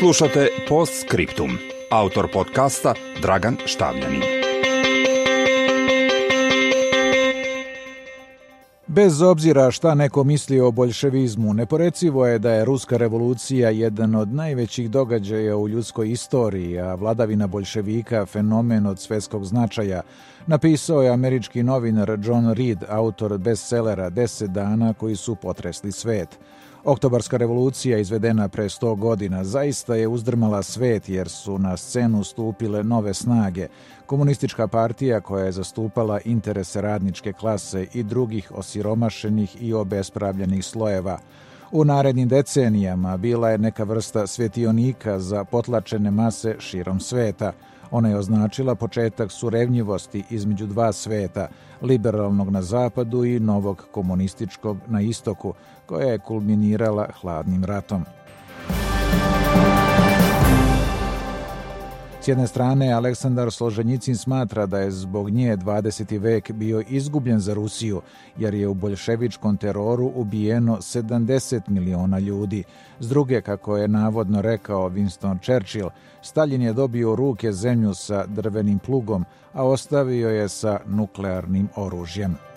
Slušate Post Scriptum. Autor podcasta Dragan Štavljanin. Bez obzira šta neko misli o boljševizmu, neporecivo je da je Ruska revolucija jedan od najvećih događaja u ljudskoj istoriji, a vladavina boljševika fenomen od svetskog značaja, napisao je američki novinar John Reed, autor bestsellera Deset dana koji su potresli svet. Oktobarska revolucija izvedena pre 100 godina zaista je uzdrmala svet jer su na scenu stupile nove snage. Komunistička partija koja je zastupala interese radničke klase i drugih osiromašenih i obespravljenih slojeva. U narednim decenijama bila je neka vrsta svetionika za potlačene mase širom sveta – Ona je označila početak surevnjivosti između dva sveta, liberalnog na zapadu i novog komunističkog na istoku, koja je kulminirala hladnim ratom. S jedne strane, Aleksandar Složenjicin smatra da je zbog nje 20. vek bio izgubljen za Rusiju, jer je u boljševičkom teroru ubijeno 70 miliona ljudi. S druge, kako je navodno rekao Winston Churchill, Stalin je dobio ruke zemlju sa drvenim plugom, a ostavio je sa nuklearnim oružjem.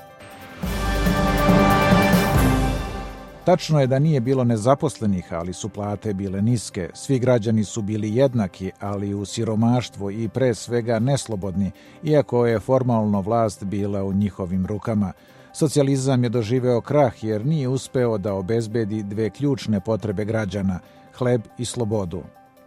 Tačno je da nije bilo nezaposlenih, ali su plate bile niske. Svi građani su bili jednaki, ali u siromaštvu i pre svega neslobodni, iako je formalno vlast bila u njihovim rukama. Socijalizam je doživeo krah jer nije uspeo da obezbedi dve ključne potrebe građana, hleb i slobodu.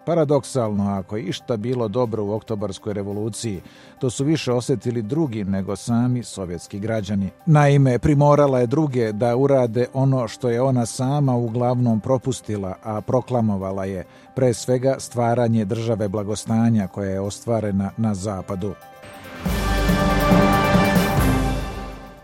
Paradoksalno, ako je išta bilo dobro u oktobarskoj revoluciji, to su više osetili drugi nego sami sovjetski građani. Naime, primorala je druge da urade ono što je ona sama uglavnom propustila, a proklamovala je pre svega stvaranje države blagostanja koja je ostvarena na zapadu.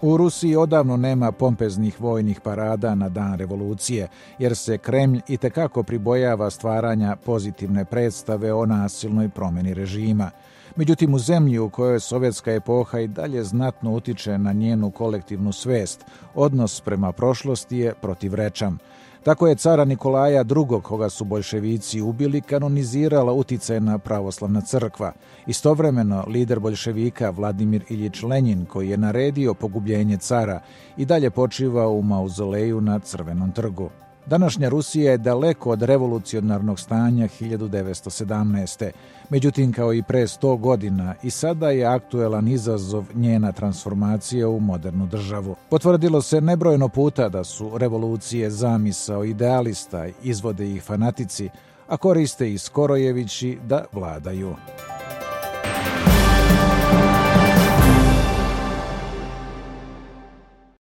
U Rusiji odavno nema pompeznih vojnih parada na dan revolucije, jer se Kremlj i tekako pribojava stvaranja pozitivne predstave o nasilnoj promeni režima. Međutim, u zemlji u kojoj sovjetska epoha i dalje znatno utiče na njenu kolektivnu svest, odnos prema prošlosti je protivrečan. Tako je cara Nikolaja II, koga su bolševici ubili, kanonizirala uticajna pravoslavna crkva. Istovremeno, lider bolševika Vladimir Iljić Lenjin, koji je naredio pogubljenje cara, i dalje počiva u mauzoleju na Crvenom trgu. Današnja Rusija je daleko od revolucionarnog stanja 1917. Međutim, kao i pre 100 godina, i sada je aktuelan izazov njena transformacija u modernu državu. Potvrdilo se nebrojno puta da su revolucije zamisao idealista, izvode ih fanatici, a koriste i Skorojevići da vladaju.